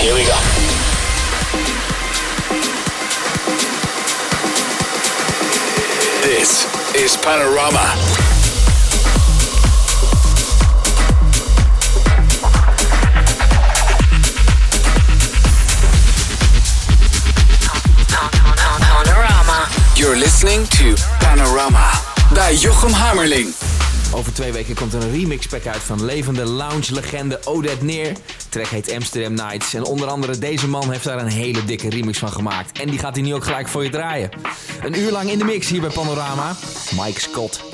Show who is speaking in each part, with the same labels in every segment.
Speaker 1: Here we go. This is Panorama.
Speaker 2: Panorama.
Speaker 1: You're listening to Panorama bij Jochem Hammerling.
Speaker 3: Over twee weken komt er een remix-pack uit van levende lounge-legende Odette Neer. Track heet Amsterdam Nights. En onder andere deze man heeft daar een hele dikke remix van gemaakt. En die gaat hij nu ook gelijk voor je draaien. Een uur lang in de mix hier bij Panorama. Mike Scott.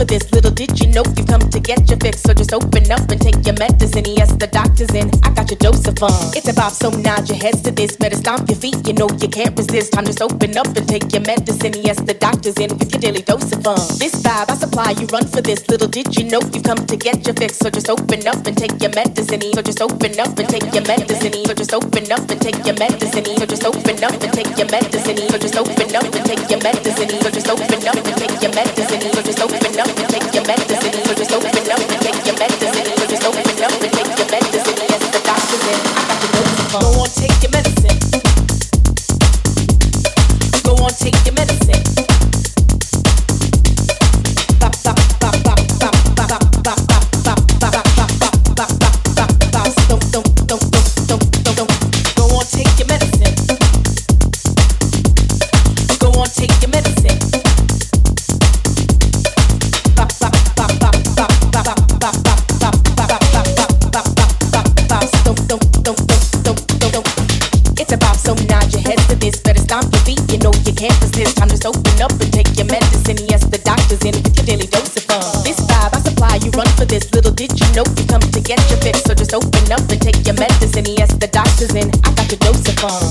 Speaker 4: for this. fun. It's a bop, so nod your heads to this. Better stomp your feet, you know you can't resist. Time just open up and take your medicine. Yes, the doctor's in with your daily dose of fun. This vibe I supply, you run for this. Little did you know you've come to get your fix. So just open up and take your medicine. So just open up and take your medicine. So just open up and take your medicine. So just open up and take your medicine. So just open up and take your medicine. So just open up and take your medicine. So just open up and take your medicine. So just open up and take your medicine. Just open up and take your medicine. Yes, the doctor's in
Speaker 5: with your daily dose of fun. This vibe I supply, you run for this. Little did you know you come to get your fix. So just open up and take your medicine. Yes, the doctor's in. I got your dose of fun.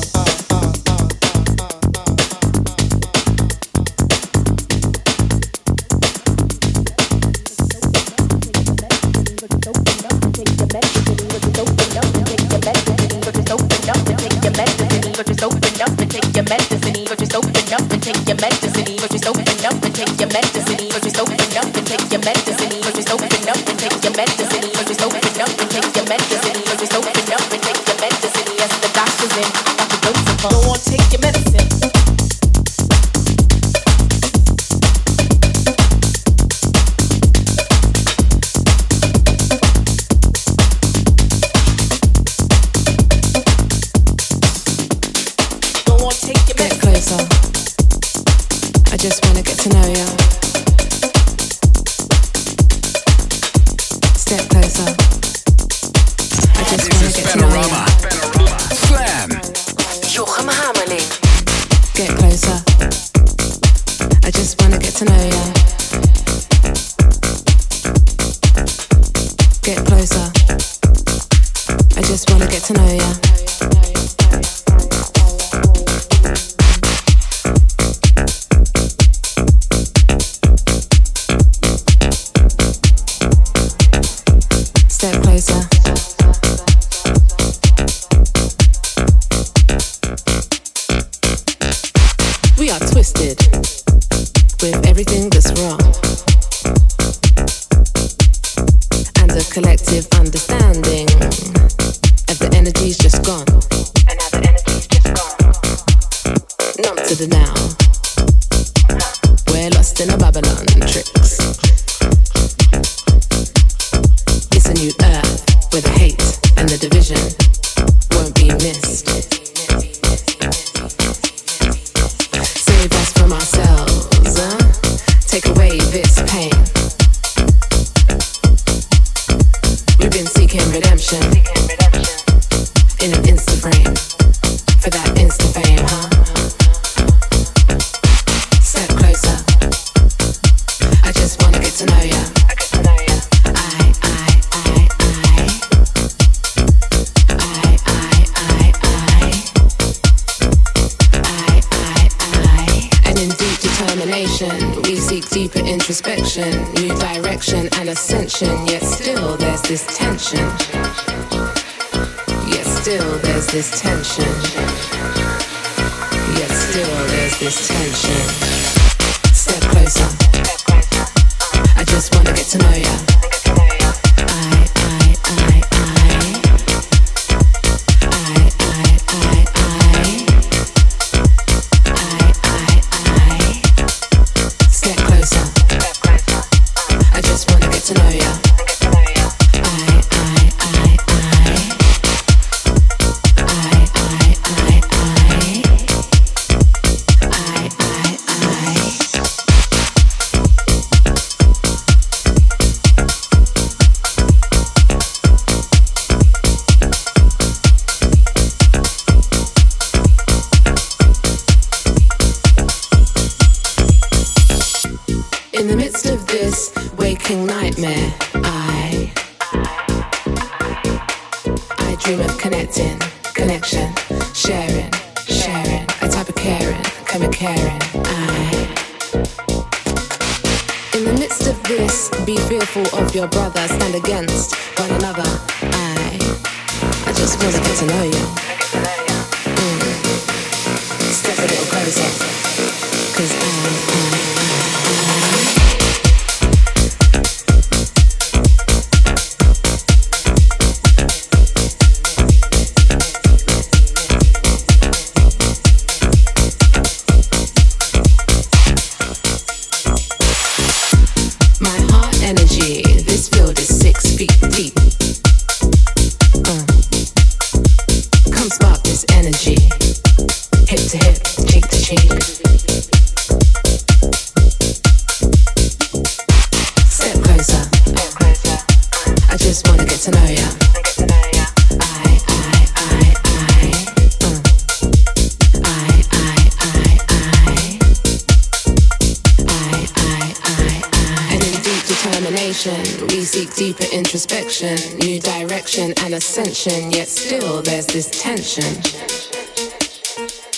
Speaker 1: This
Speaker 6: tension.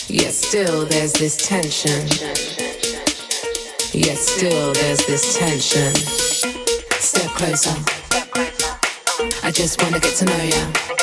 Speaker 6: Yet still there's this tension. Yet still there's this tension. Step closer. I just wanna get to know ya.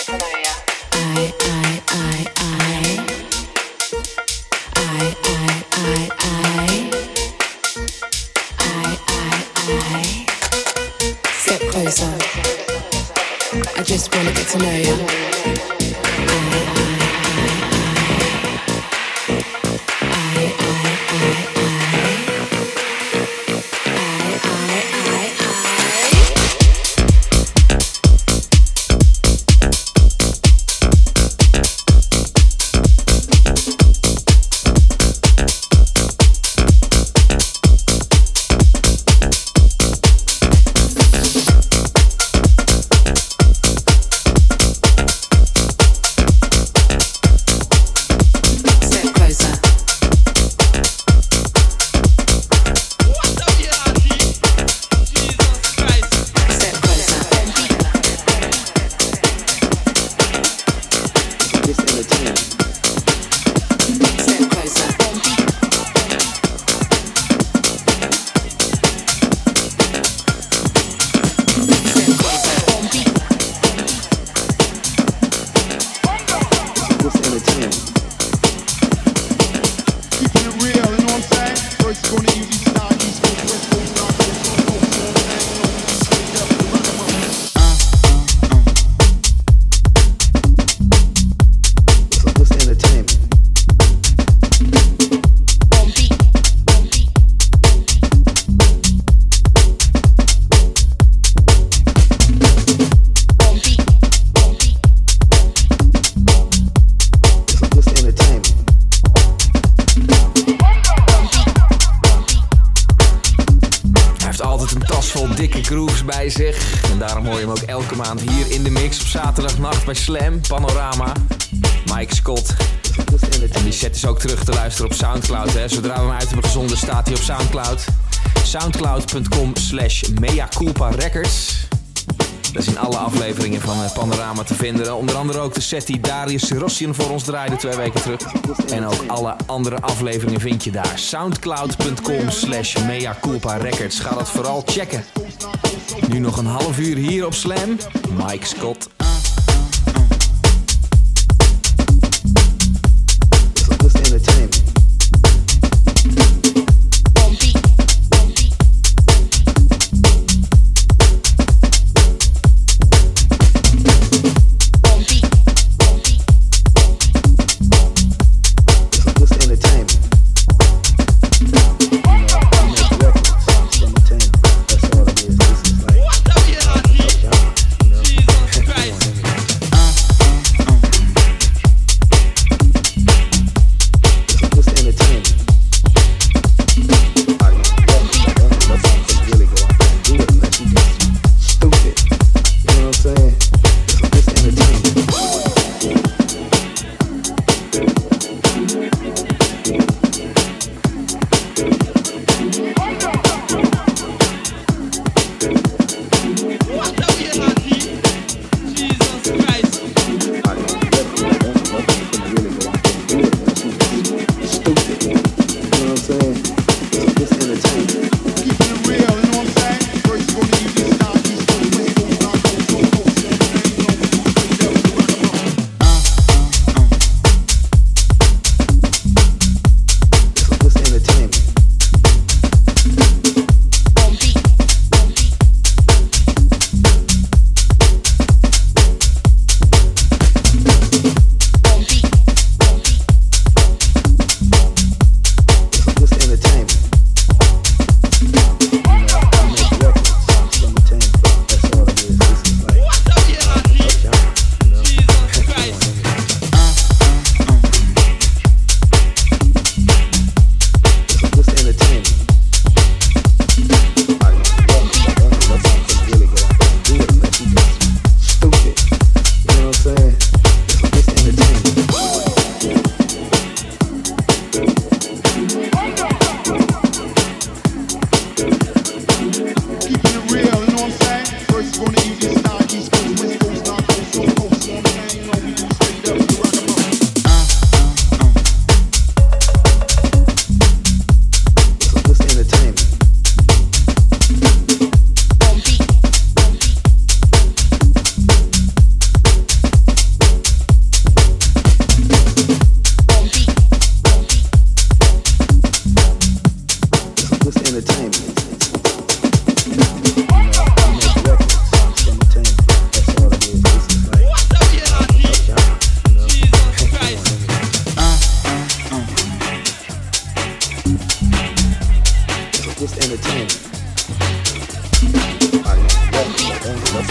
Speaker 3: Grooves bij zich. En daarom hoor je hem ook elke maand hier in de mix op zaterdagnacht bij Slam, Panorama. Mike Scott. En die set is ook terug te luisteren op Soundcloud. Hè. Zodra we hem uit hebben gezonden staat hij op Soundcloud. Soundcloud.com slash Mea Culpa Daar zijn alle afleveringen van eh, Panorama te vinden. Onder andere ook de set die Darius Syrossian voor ons draaide twee weken terug. En ook alle andere afleveringen vind je daar. Soundcloud.com slash Mea Culpa Records. Ga dat vooral checken. Nu nog een half uur hier op Slam. Mike Scott.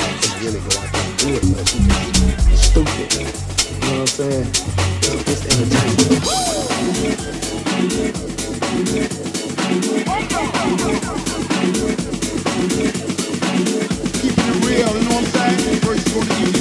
Speaker 7: You it,
Speaker 8: you stupid. You know what I'm saying? It's, entertainment.
Speaker 7: Keeping it real, you know what I'm saying? First you're gonna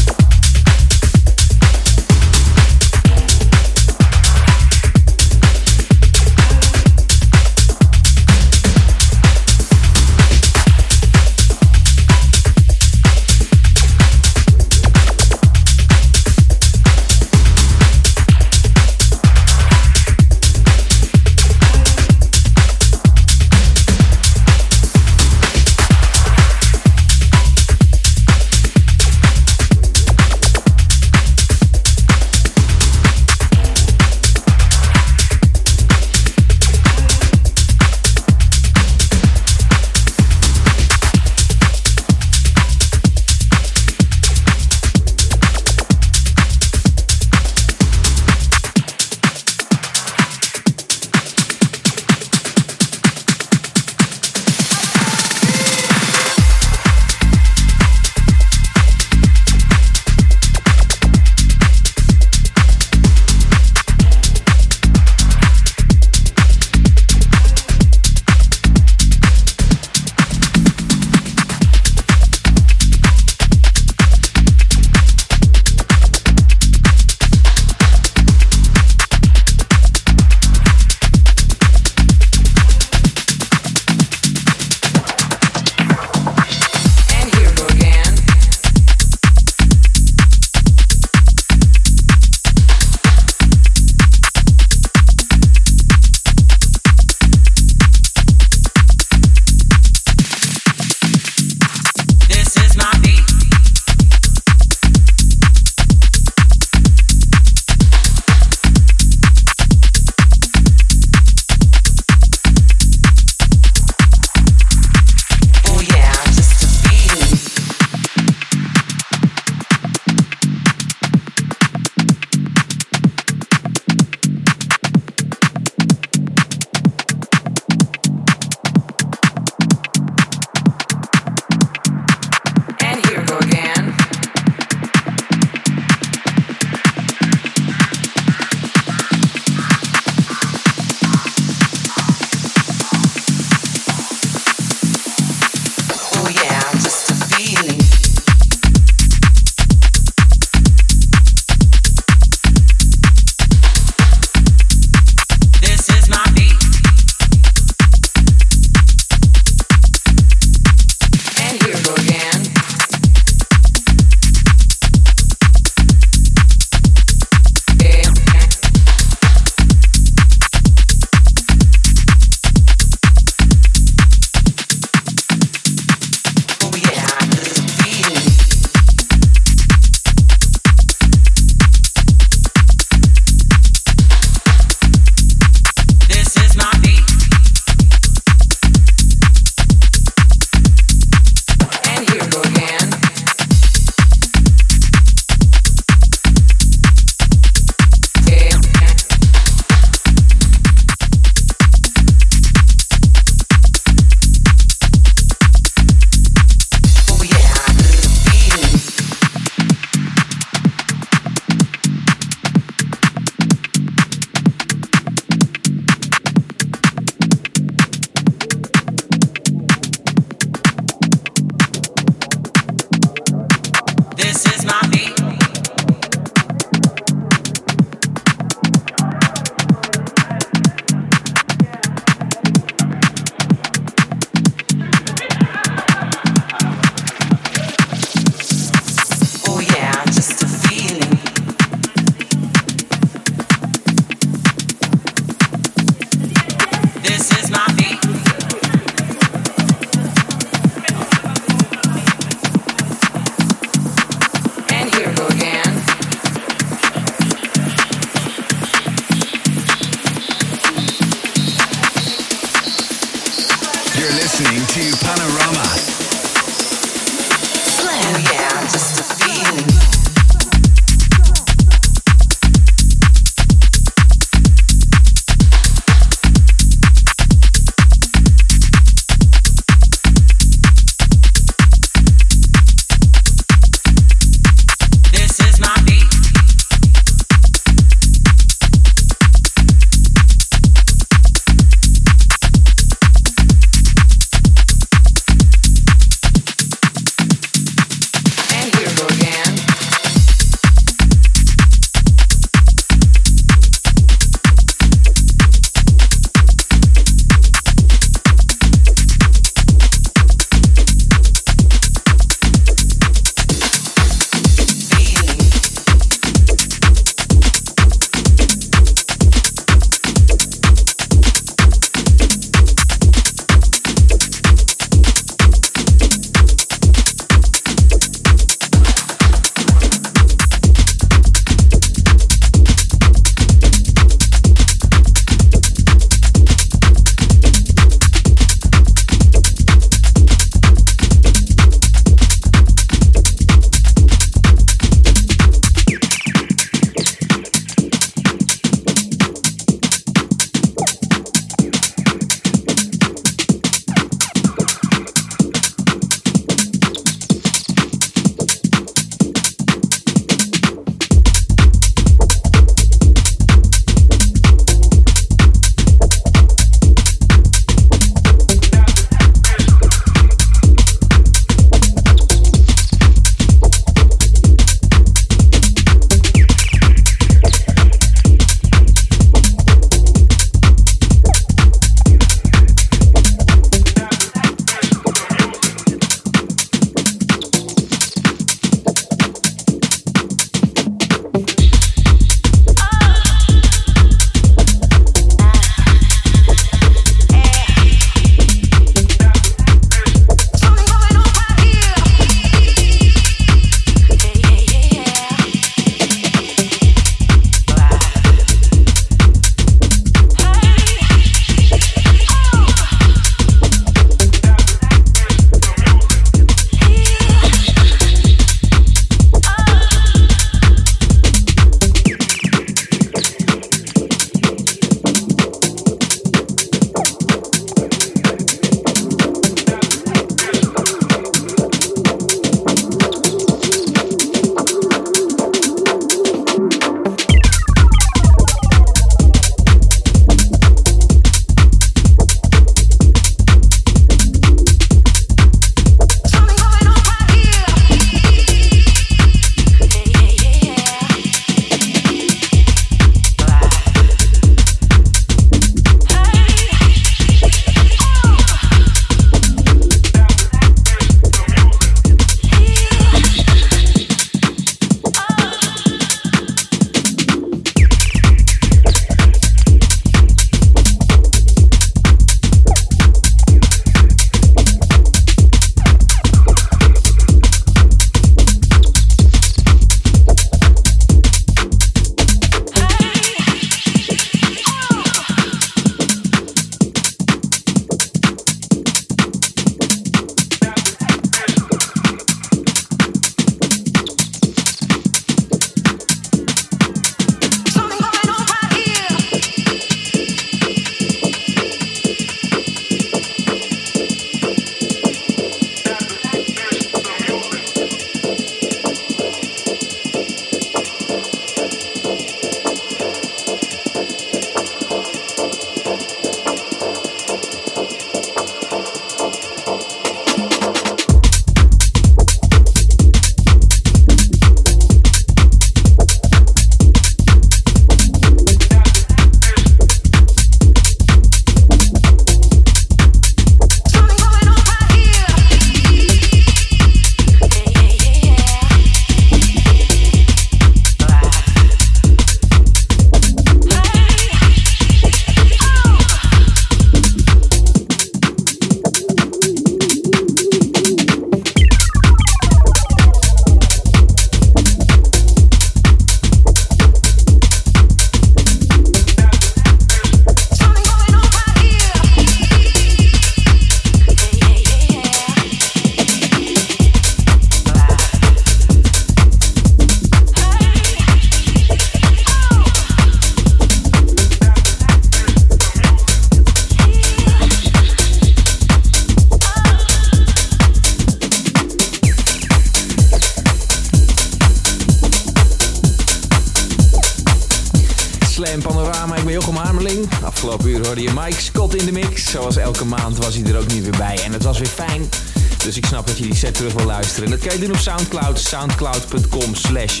Speaker 3: Soundcloud.com slash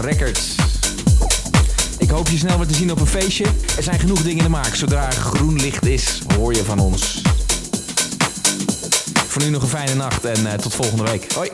Speaker 3: Records. Ik hoop je snel weer te zien op een feestje. Er zijn genoeg dingen in de maak. Zodra er groen licht is, hoor je van ons. Voor nu nog een fijne nacht en eh, tot volgende week. Hoi.